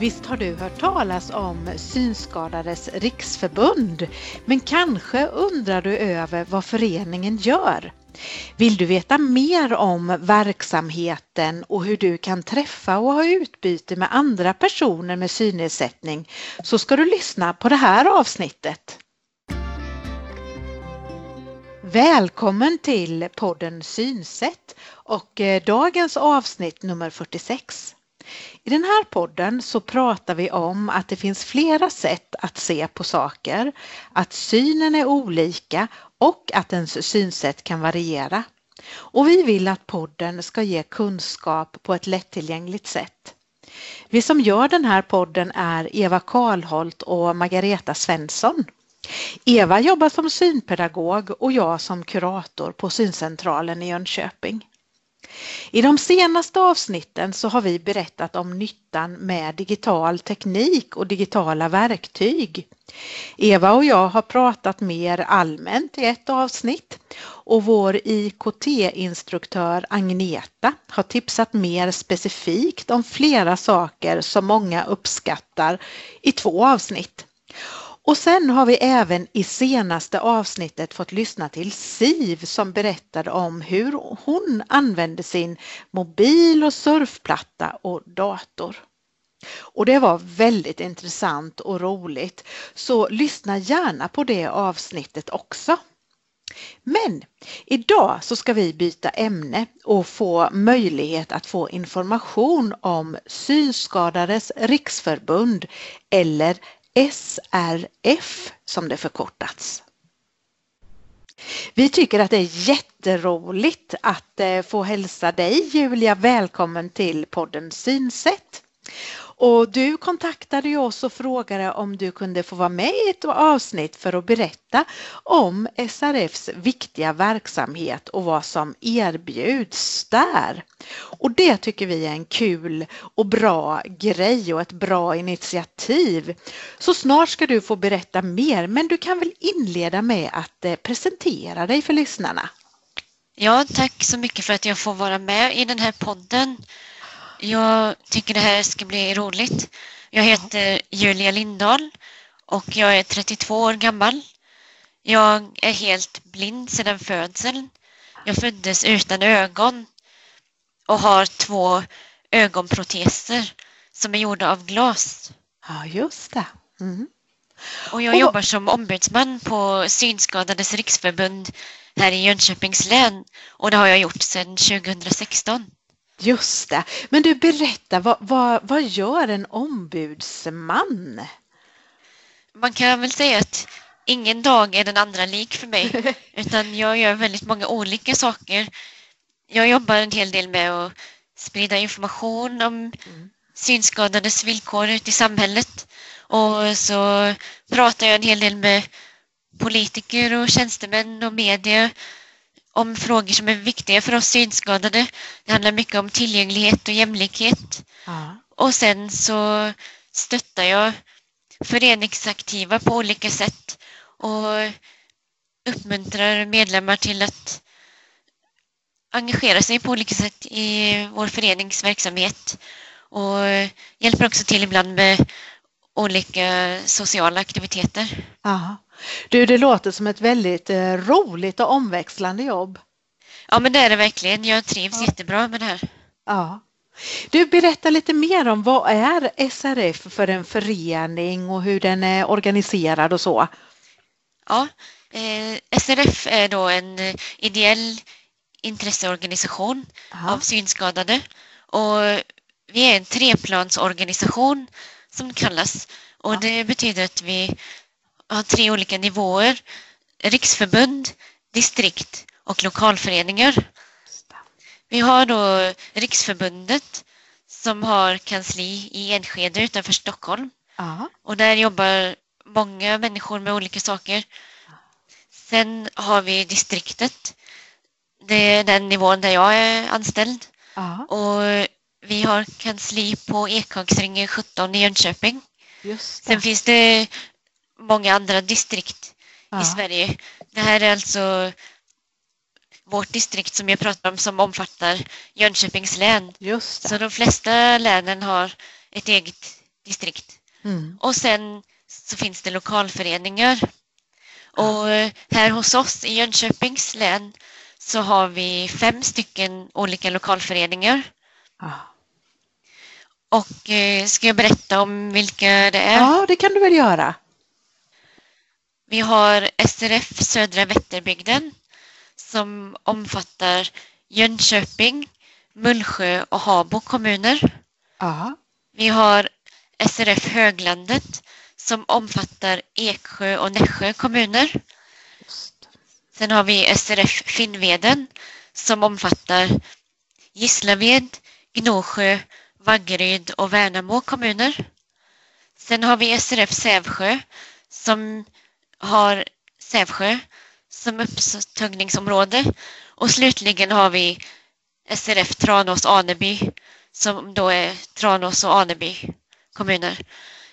Visst har du hört talas om Synskadades riksförbund, men kanske undrar du över vad föreningen gör? Vill du veta mer om verksamheten och hur du kan träffa och ha utbyte med andra personer med synnedsättning så ska du lyssna på det här avsnittet. Välkommen till podden Synsätt och eh, dagens avsnitt nummer 46. I den här podden så pratar vi om att det finns flera sätt att se på saker, att synen är olika och att ens synsätt kan variera. Och vi vill att podden ska ge kunskap på ett lättillgängligt sätt. Vi som gör den här podden är Eva Karlholt och Margareta Svensson. Eva jobbar som synpedagog och jag som kurator på Syncentralen i Jönköping. I de senaste avsnitten så har vi berättat om nyttan med digital teknik och digitala verktyg. Eva och jag har pratat mer allmänt i ett avsnitt och vår IKT-instruktör Agneta har tipsat mer specifikt om flera saker som många uppskattar i två avsnitt. Och sen har vi även i senaste avsnittet fått lyssna till Siv som berättade om hur hon använde sin mobil och surfplatta och dator. Och det var väldigt intressant och roligt, så lyssna gärna på det avsnittet också. Men idag så ska vi byta ämne och få möjlighet att få information om Synskadades riksförbund eller SRF som det förkortats. Vi tycker att det är jätteroligt att eh, få hälsa dig Julia välkommen till podden Synsätt. Och du kontaktade ju oss och frågade om du kunde få vara med i ett avsnitt för att berätta om SRFs viktiga verksamhet och vad som erbjuds där. Och det tycker vi är en kul och bra grej och ett bra initiativ. Så snart ska du få berätta mer, men du kan väl inleda med att eh, presentera dig för lyssnarna. Ja, tack så mycket för att jag får vara med i den här podden. Jag tycker det här ska bli roligt. Jag heter Julia Lindahl och jag är 32 år gammal. Jag är helt blind sedan födseln. Jag föddes utan ögon och har två ögonproteser som är gjorda av glas. Ja, just det. Mm. Och jag och... jobbar som ombudsman på Synskadades riksförbund här i Jönköpings län och det har jag gjort sedan 2016. Just det. Men du berätta, vad, vad, vad gör en ombudsman? Man kan väl säga att ingen dag är den andra lik för mig utan jag gör väldigt många olika saker. Jag jobbar en hel del med att sprida information om mm. synskadades villkor ute i samhället och så pratar jag en hel del med politiker och tjänstemän och media om frågor som är viktiga för oss synskadade. Det handlar mycket om tillgänglighet och jämlikhet. Ja. Och sen så stöttar jag föreningsaktiva på olika sätt och uppmuntrar medlemmar till att engagera sig på olika sätt i vår föreningsverksamhet och hjälper också till ibland med olika sociala aktiviteter. Aha. Du, det låter som ett väldigt eh, roligt och omväxlande jobb. Ja, men det är det verkligen. Jag trivs ja. jättebra med det här. Ja. Du, berätta lite mer om vad är SRF för en förening och hur den är organiserad och så? Ja, eh, SRF är då en eh, ideell intresseorganisation Aha. av synskadade och vi är en treplansorganisation som kallas och ja. det betyder att vi har tre olika nivåer. Riksförbund, distrikt och lokalföreningar. Vi har då Riksförbundet som har kansli i Enskede utanför Stockholm. Aha. Och där jobbar många människor med olika saker. Sen har vi distriktet. Det är den nivån där jag är anställd. Aha. Och vi har kansli på Ekhagsringen 17 i Jönköping. Sen finns det många andra distrikt ja. i Sverige. Det här är alltså vårt distrikt som jag pratar om som omfattar Jönköpings län. Just det. Så de flesta länen har ett eget distrikt. Mm. Och sen så finns det lokalföreningar. Och eh, här hos oss i Jönköpings län så har vi fem stycken olika lokalföreningar. Ah. Och eh, ska jag berätta om vilka det är? Ja, det kan du väl göra. Vi har SRF Södra Vätterbygden som omfattar Jönköping, Mullsjö och Habo kommuner. Aha. Vi har SRF Höglandet som omfattar Eksjö och Nässjö kommuner. Sen har vi SRF Finnveden som omfattar Gislaved, Gnosjö, Vaggeryd och Värnamo kommuner. Sen har vi SRF Sävsjö som har Sävsjö som upptagningsområde och slutligen har vi SRF Tranås Aneby som då är Tranås och Aneby kommuner.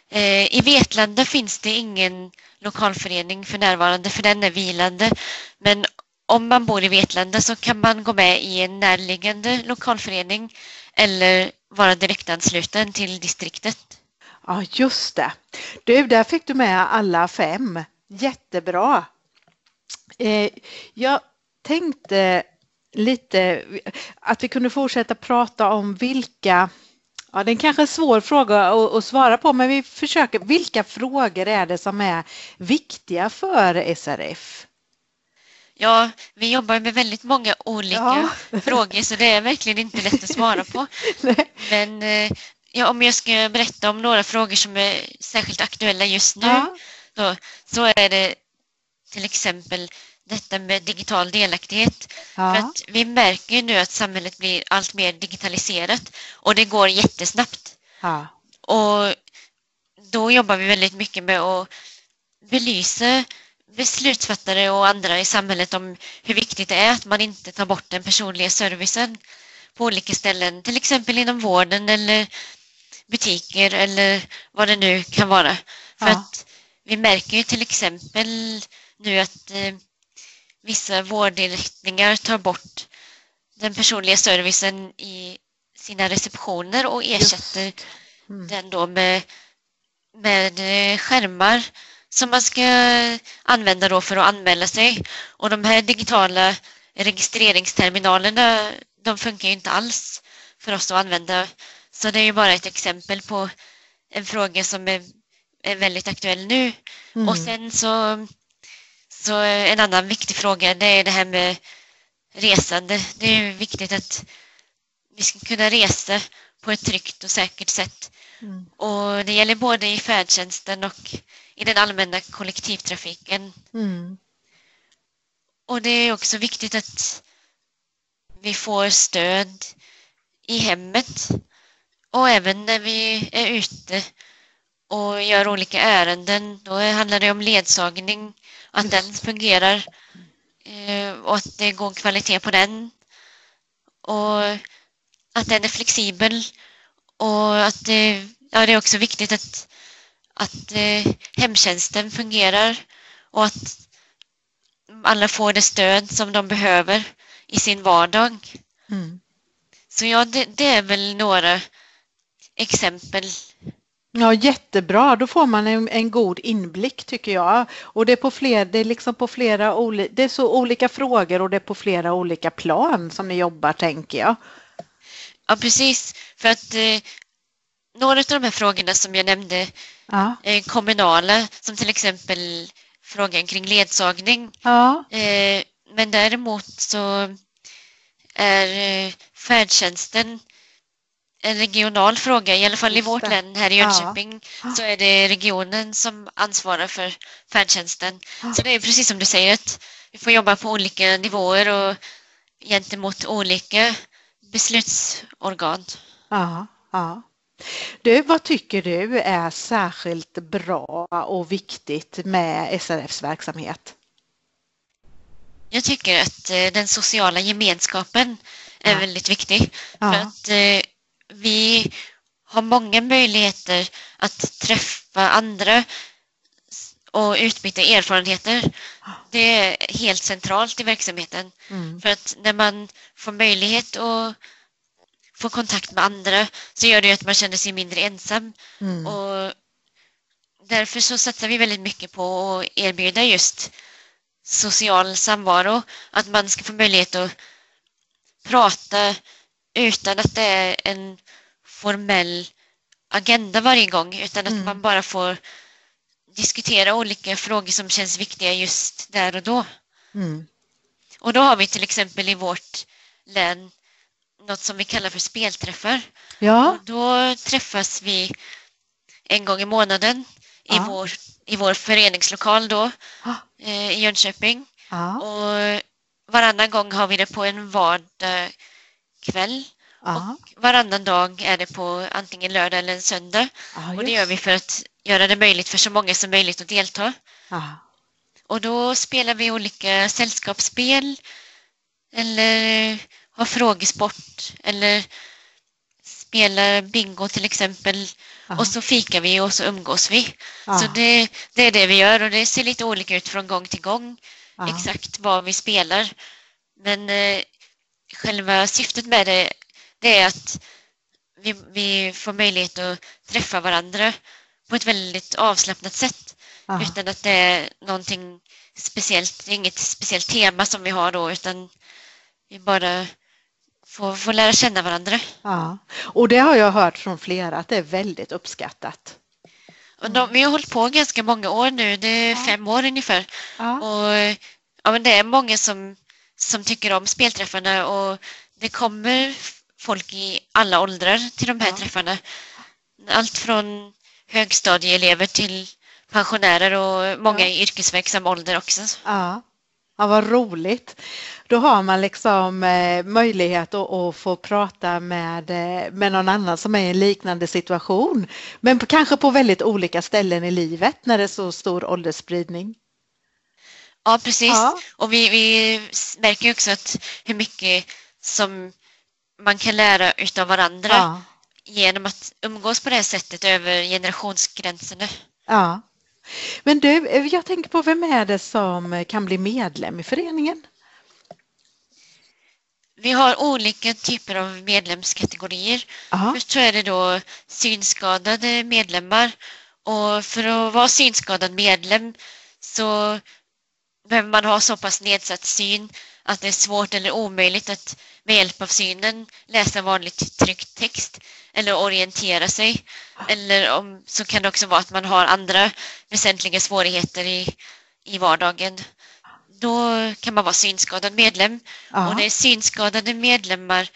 Eh, I Vetlanda finns det ingen lokalförening för närvarande för den är vilande. Men om man bor i Vetlanda så kan man gå med i en närliggande lokalförening eller vara direktansluten till distriktet. Ja, just det. Du, där fick du med alla fem. Jättebra. Eh, jag tänkte lite att vi kunde fortsätta prata om vilka Ja, det är kanske en svår fråga att, svara på, men vi försöker. Vilka frågor är det som är viktiga för SRF? Ja, vi jobbar med väldigt många olika ja. frågor så det är verkligen inte lätt att svara på. Men eh, ja, om jag ska berätta om några frågor som är särskilt aktuella just nu ja. Då, så är det till exempel detta med digital delaktighet. Ja. För att vi märker nu att samhället blir allt mer digitaliserat och det går jättesnabbt. Ja. Och då jobbar vi väldigt mycket med att belysa beslutsfattare och andra i samhället om hur viktigt det är att man inte tar bort den personliga servicen på olika ställen, till exempel inom vården eller butiker eller vad det nu kan vara. För ja. att vi märker ju till exempel nu att eh, vissa vårdinrättningar tar bort den personliga servicen i sina receptioner och ersätter mm. den då med, med eh, skärmar som man ska använda då för att anmäla sig. Och de här digitala registreringsterminalerna de funkar ju inte alls för oss att använda. Så det är ju bara ett exempel på en fråga som är, är väldigt aktuell nu. Mm. Och sen så så en annan viktig fråga det är det här med resande. Det är viktigt att vi ska kunna resa på ett tryggt och säkert sätt. Mm. Och det gäller både i färdtjänsten och i den allmänna kollektivtrafiken. Mm. Och det är också viktigt att vi får stöd i hemmet och även när vi är ute och gör olika ärenden. Då handlar det om ledsagning att den fungerar eh, och att det går kvalitet på den. Och att den är flexibel och att det, ja, det är också viktigt att, att eh, hemtjänsten fungerar och att alla får det stöd som de behöver i sin vardag. Mm. Så ja, det, det, är väl några exempel Ja, jättebra. Då får man en, en, god inblick tycker jag. Och det är, på fler, det är liksom på flera oli, det är så olika frågor och det är på flera olika plan som ni jobbar tänker jag. Ja, precis. För att eh, några av de här frågorna som jag nämnde ja. är kommunala, som till exempel frågan kring ledsagning. Ja. Eh, men däremot så är eh, färdtjänsten en regional fråga, i alla fall i vårt län här i Jönköping ja. så är det regionen som ansvarar för färdtjänsten. Så det är precis som du säger att vi får jobba på olika nivåer och gentemot olika beslutsorgan. Ja, ja. Du, vad tycker du är särskilt bra och viktigt med SRFs verksamhet? Jag tycker att eh, den sociala gemenskapen är ja. väldigt viktig. För att eh, vi har många möjligheter att träffa andra och utbyta erfarenheter. Det är helt centralt i verksamheten. Mm. För att när man får möjlighet att få kontakt med andra så gör det att man känner sig mindre ensam. Mm. Och därför så satsar vi väldigt mycket på att erbjuda just social samvaro. Att man ska få möjlighet att prata utan att det är en formell agenda varje gång utan att Mm. man bara får diskutera olika frågor som känns viktiga just där och då. Mm. Och då har vi till exempel i vårt län något som vi kallar för spelträffar. Ja, Och då träffas vi en gång i månaden i, Ja. vår, i vår föreningslokal då, Ah. eh, i Jönköping. ja, Och varannan gång har vi det på en vardag kväll och varannan dag är det på antingen lördag eller en söndag. ja, Och det gör vi för att göra det möjligt för så många som möjligt att delta. Ja. Och då spelar vi olika sällskapsspel eller har frågesport eller spelar bingo till exempel. Och så fikar vi och så umgås vi. Så det, det är det vi gör och det ser lite olika ut från gång till gång exakt vad vi spelar. Men eh, själva syftet med det, det är att vi, vi får möjlighet att träffa varandra på ett väldigt avslappnat sätt Ja. utan att det är någonting speciellt, det är inget speciellt tema som vi har då utan vi bara får, får lära känna varandra. Ja. Och det har jag hört från flera att det är väldigt uppskattat. Och de, vi har hållit på ganska många år nu, det är Ja. fem år ungefär. Ja. Och ja, men det är många som, som tycker om spelträffarna och det kommer folk i alla åldrar till de här Ja. träffarna. Allt från högstadieelever till pensionärer och många Ja. i yrkesverksam ålder också. Ja. ja, vad roligt. Då har man liksom eh, möjlighet att, att få prata med, eh, med någon annan som är i en liknande situation. Men på, kanske på väldigt olika ställen i livet när det är så stor åldersspridning. Ja, precis. Ja. Och vi, vi märker ju också att hur mycket som man kan lära utav varandra Ja. genom att umgås på det här sättet över generationsgränserna. ja. Men du, eh, jag tänker på vem är det som kan bli medlem i föreningen? Vi har olika typer av medlemskategorier. Ja. Först så är det då synskadade medlemmar och för att vara synskadad medlem så behöver man ha så pass nedsatt syn att det är svårt eller omöjligt att med hjälp av synen läsa vanligt tryckt text eller orientera sig. Eller om, så kan det också vara att man har andra väsentliga svårigheter i, i vardagen. Då kan man vara synskadad medlem Ja. och det är synskadade medlemmar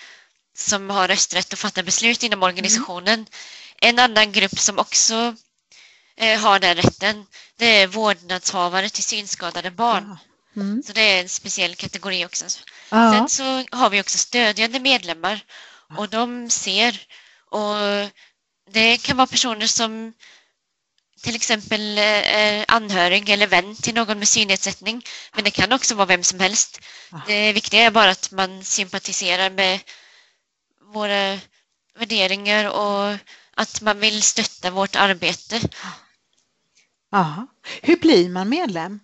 som har rösträtt och fattar beslut inom organisationen. En annan grupp som också eh, har den rätten, det är vårdnadshavare till synskadade barn. Mm. Så det är en speciell kategori också. Ja. Sen så har vi också stödjande medlemmar och de ser och det kan vara personer som till exempel eh, är anhörig eller vän till någon med synnedsättning. Men det kan också vara vem som helst. Det viktiga är bara att man sympatiserar med våra värderingar och att man vill stötta vårt arbete. Ja. Hur blir man medlem?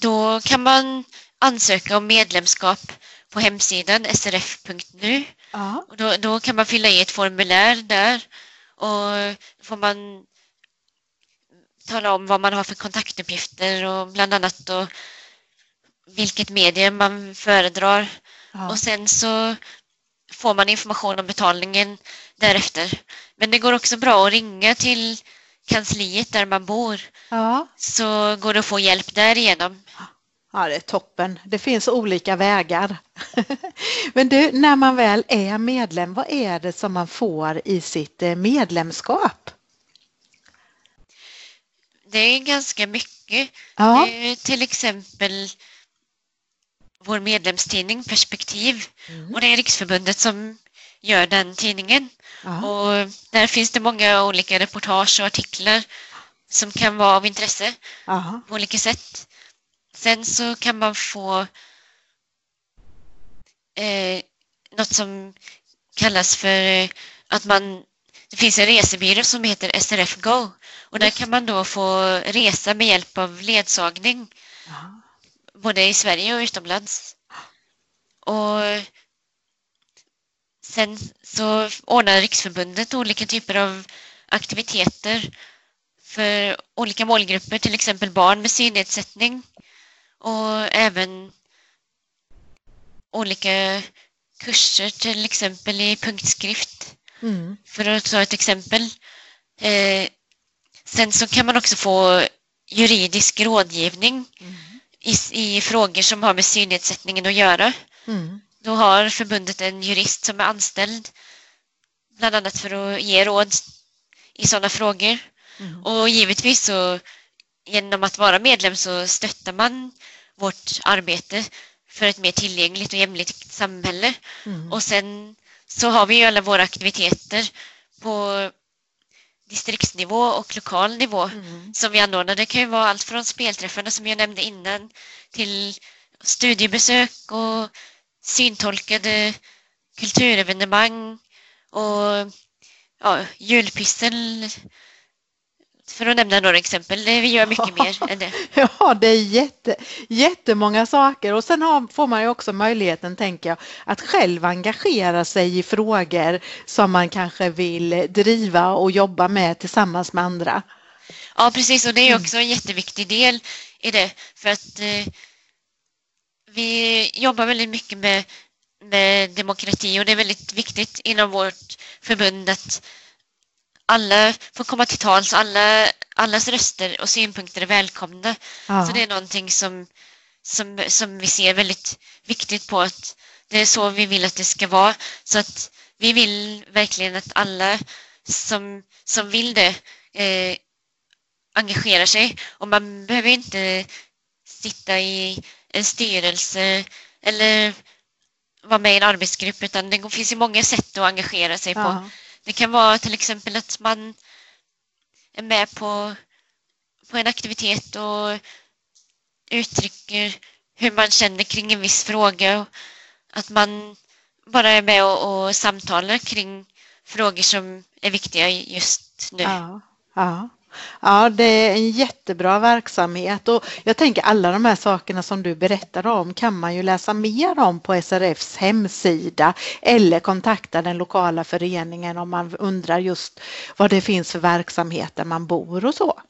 Då kan man ansöka om medlemskap på hemsidan srf.nu Ja. och då, då kan man fylla i ett formulär där och får man tala om vad man har för kontaktuppgifter och bland annat då vilket medie man föredrar Ja. och sen så får man information om betalningen därefter. Men det går också bra att ringa till kansliet där man bor Ja. så går det att få hjälp därigenom. Ja, det är toppen. Det finns olika vägar. Men du, när man väl är medlem, vad är det som man får i sitt eh, medlemskap? Det är ganska mycket. Ja, till exempel vår medlemstidning Perspektiv Mm. och det är Riksförbundet som gör den tidningen. Ja, Och där finns det många olika reportage och artiklar som kan vara av intresse ja, på olika sätt. Sen så kan man få eh, något som kallas för eh, att man det finns en resebyrå som heter SRF Go och där kan man då få resa med hjälp av ledsagning ja. både i Sverige och utomlands. Och sen så ordnar Riksförbundet olika typer av aktiviteter för olika målgrupper, till exempel barn med synnedsättning och även olika kurser till exempel i punktskrift. Mm. För att ta ett exempel. Eh, sen så kan man också få juridisk rådgivning mm. i, i, frågor som har med synnedsättningen att göra. Mm. Då har förbundet en jurist som är anställd bland annat för att ge råd i sådana frågor. Mm. Och givetvis så genom att vara medlem så stöttar man vårt arbete för ett mer tillgängligt och jämlikt samhälle. Mm. Och sen så har vi ju alla våra aktiviteter på distriktsnivå och lokal nivå mm. som vi anordnar. Det kan ju vara allt från spelträffarna som jag nämnde innan till studiebesök och syntolkade kulturevenemang och ja, julpyssel för att nämna några exempel. Vi gör mycket mer än det. Ja, det är jätte, jättemånga saker och sen har, får man ju också möjligheten, tänker jag, att själv engagera sig i frågor som man kanske vill driva och jobba med tillsammans med andra. Ja, precis och det är mm. också en jätteviktig del i det för att eh, vi jobbar väldigt mycket med, med demokrati och det är väldigt viktigt inom vårt förbund att alla får komma till tals, alla, allas röster och synpunkter är välkomna. Ja. Så det är någonting som, som, som vi ser väldigt viktigt på att det är så vi vill att det ska vara. Så att vi vill verkligen att alla som, som vill det eh, engagerar sig och man behöver inte sitta i en styrelse eller vara med i en arbetsgrupp utan det finns ju många sätt att engagera sig ja. på. Det kan vara till exempel att man är med på, på en aktivitet och uttrycker hur man känner kring en viss fråga. Att man bara är med och, och samtalar kring frågor som är viktiga just nu. Ja, ja. Ja, det är en jättebra verksamhet och jag tänker alla de här sakerna som du berättade om kan man ju läsa mer om på SRFs hemsida eller kontakta den lokala föreningen om man undrar just vad det finns för verksamhet där man bor och så.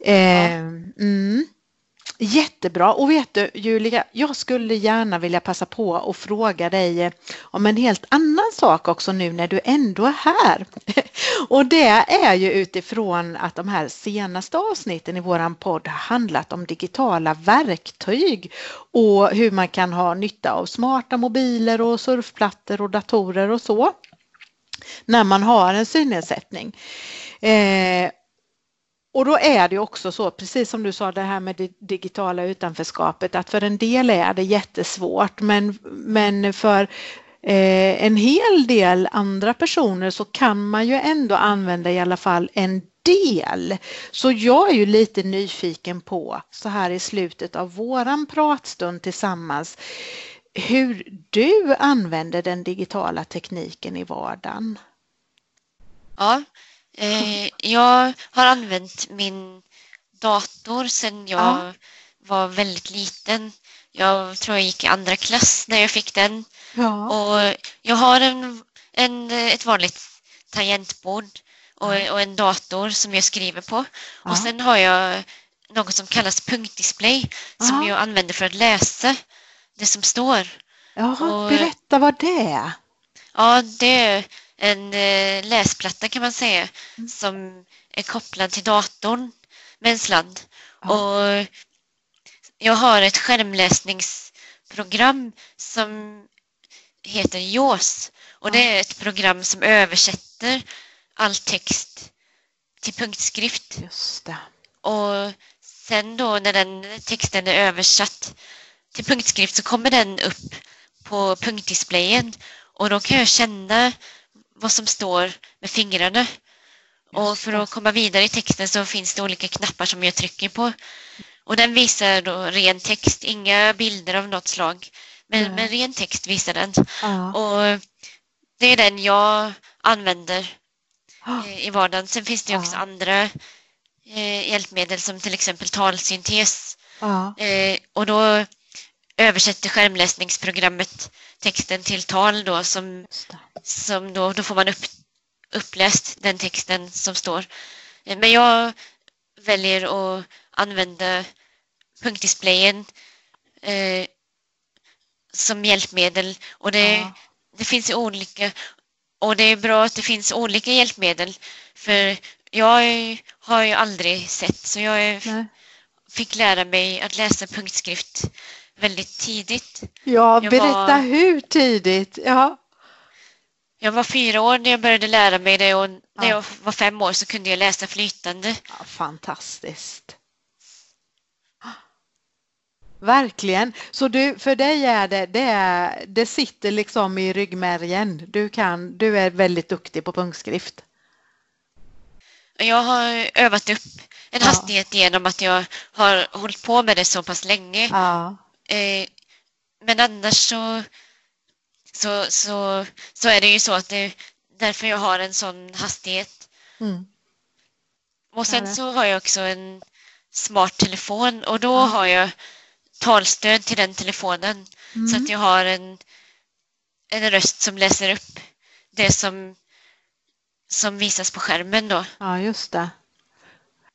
Eh, mm. Jättebra och vet du Julia, jag skulle gärna vilja passa på och fråga dig eh, om en helt annan sak också nu när du ändå är här. Och det är ju utifrån att de här senaste avsnitten i våran podd har handlat om digitala verktyg och hur man kan ha nytta av smarta mobiler och surfplattor och datorer och så när man har en synnedsättning. Eh, och då är det också så, precis som du sa det här med det digitala utanförskapet, att för en del är det jättesvårt men, men för eh, en hel del andra personer så kan man ju ändå använda i alla fall en del. Så jag är ju lite nyfiken på så här i slutet av våran pratstund tillsammans hur du använder den digitala tekniken i vardagen. Ja, Eh, jag har använt min dator sedan jag ja. var väldigt liten. Jag tror jag gick i andra klass när jag fick den. Ja. Och jag har en, en, ett vanligt tangentbord och, och, en dator som jag skriver på. Ja. Och sen har jag något som kallas punktdisplay som jag använder för att läsa det som står. Ja, berätta vad det är. Ja, det en eh, läsplatta kan man säga mm. som är kopplad till datorn med en sladd. Ja. Och jag har ett skärmläsningsprogram som heter JAWS och ja. det är ett program som översätter all text till punktskrift. Just det. Och sen då när den texten är översatt till punktskrift så kommer den upp på punktdisplayen och då kan jag känna vad som står med fingrarna. Och för att komma vidare i texten så finns det olika knappar som jag trycker på. Och den visar då ren text, inga bilder av något slag. Men, mm. men ren text visar den. Ja. Och det är den jag använder eh, i vardagen. Sen finns det också ja. andra eh, hjälpmedel som till exempel talsyntes. Eh, och då översätter skärmläsningsprogrammet texten till tal då som, som då, då får man upp, uppläst den texten som står. Men jag väljer att använda punktdisplayen eh, som hjälpmedel och det, ja. det finns olika och det är bra att det finns olika hjälpmedel för jag har ju aldrig sett så jag Nej. fick lära mig att läsa punktskrift väldigt tidigt. Ja, jag berätta var, hur tidigt. Ja. Jag var fyra år när jag började lära mig det och när ja. jag var fem år så kunde jag läsa flytande. Ja, fantastiskt. Verkligen. Så du, för dig är det, det, är, det sitter liksom i ryggmärgen. Du, kan, du är väldigt duktig på punktskrift. Jag har övat upp en ja. hastighet genom att jag har hållit på med det så pass länge. Ja. Eh, men annars så, så, så, så är det ju så att det är därför jag har en sån hastighet. Mm. Och sen så har jag också en smart telefon och då ja. har jag talstöd till den telefonen mm. så att jag har en, en röst som läser upp det som, som visas på skärmen då. Ja, just det.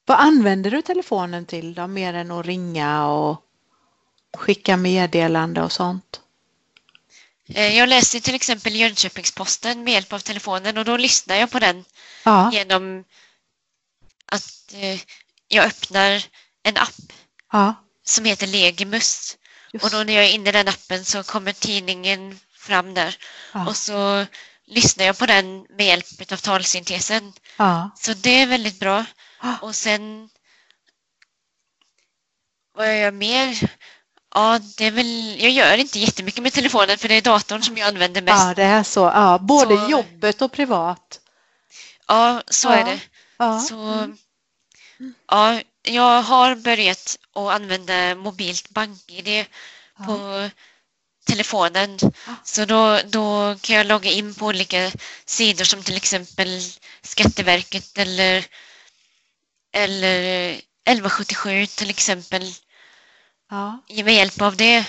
Vad använder du telefonen till då, mer än att ringa och skicka meddelande och sånt? Eh, jag läser till exempel Jönköpingsposten med hjälp av telefonen och då lyssnar jag på den ja. genom att eh, jag öppnar en app. Ja som heter Legimus. Just. Och då när jag är inne i den appen så kommer tidningen fram där. Ja. Och så lyssnar jag på den med hjälp av talsyntesen. Så det är väldigt bra. Ja. Och sen vad jag gör mer? Ja, det är väl, jag gör inte jättemycket med telefonen för det är datorn som jag använder mest. Ja, det är så. Ja, både så, jobbet och privat. Ja, så är det. Så, mm. ja, jag har börjat att använda mobilt bank-id ja. på telefonen. Ja. Så då, då kan jag logga in på olika sidor som till exempel Skatteverket eller, eller 1177 till exempel. Ja. Med hjälp av det.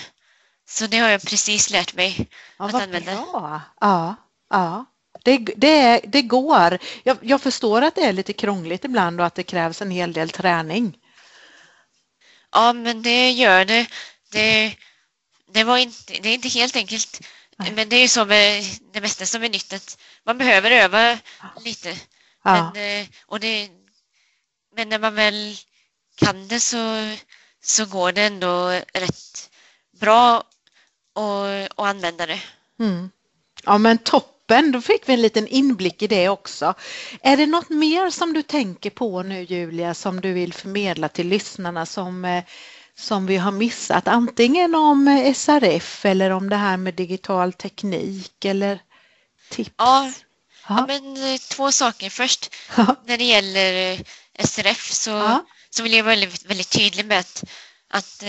Så det har jag precis lärt mig ja, att använda. Bra. Ja, ja. Det, det, det går. Jag, jag, förstår att det är lite krångligt ibland och att det krävs en hel del träning. Ja, men det gör det. Det, det, var inte, det är inte helt enkelt. Nej. Men det är ju så med det mesta som är nytt att man behöver öva lite. Ja. Men, eh, och det, men när man väl kan det så, så går det ändå rätt bra att, använda det. Mm. Ja men topp toppen, då fick vi en liten inblick i det också. Är det något mer som du tänker på nu Julia som du vill förmedla till lyssnarna som, eh, som vi har missat? Antingen om eh, SRF eller om det här med digital teknik eller tips? Ja, ja men eh, två saker. Först ja. när det gäller SRF så, ja. Så vill jag vara väldigt, väldigt tydlig med att, att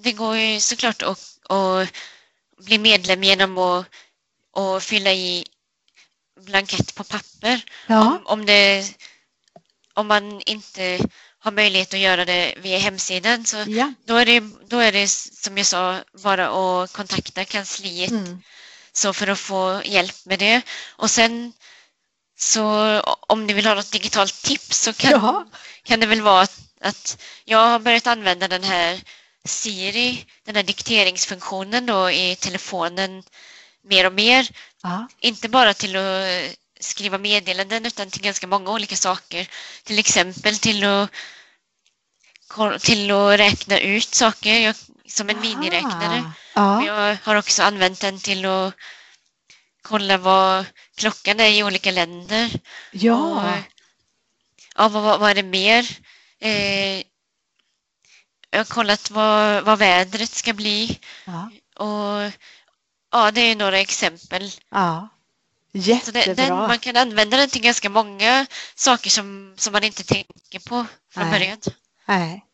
det går ju såklart att, att bli medlem genom att och fylla i blankett på papper. Ja. Om, om, det, om man inte har möjlighet att göra det via hemsidan så ja. då, är det, då är det som jag sa bara att kontakta kansliet mm. så för att få hjälp med det. Och sen så om ni vill ha något digitalt tips så kan, ja. kan det väl vara att, att jag har börjat använda den här Siri, den här dikteringsfunktionen då i telefonen mer och mer. Aha. Inte bara till att skriva meddelanden utan till ganska många olika saker. Till exempel till att, till att räkna ut saker jag, som en Aha. miniräknare. Ja. Jag har också använt den till att kolla vad klockan är i olika länder. Ja. Och, ja, vad, vad är det mer? Eh, jag har kollat vad, vad vädret ska bli. Ja. Och Ja, det är några exempel. Ja, jättebra. Det, den, man kan använda den till ganska många saker som, som man inte tänker på från Nej. början. Nej.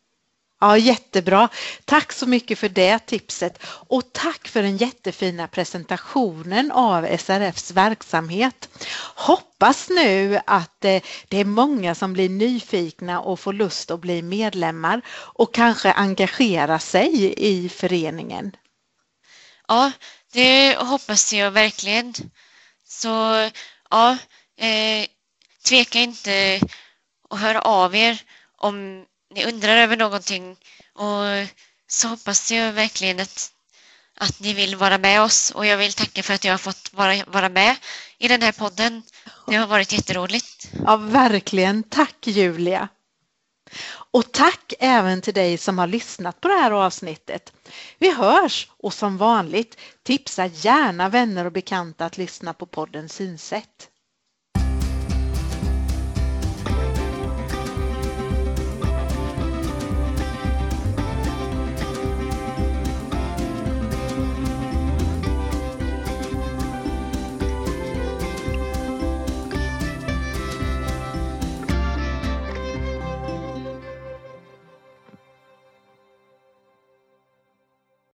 Ja, jättebra. Tack så mycket för det tipset och tack för den jättefina presentationen av SRFs verksamhet. Hoppas nu att eh, det är många som blir nyfikna och får lust att bli medlemmar och kanske engagera sig i föreningen. Ja, det hoppas jag verkligen. Så ja, eh, tveka inte att höra av er om ni undrar över någonting och så hoppas jag verkligen att, att ni vill vara med oss och jag vill tacka för att jag har fått vara, vara med i den här podden. Det har varit jätteroligt. Ja, verkligen. Tack Julia. Och tack även till dig som har lyssnat på det här avsnittet. Vi hörs och som vanligt tipsa gärna vänner och bekanta att lyssna på podden Synsätt.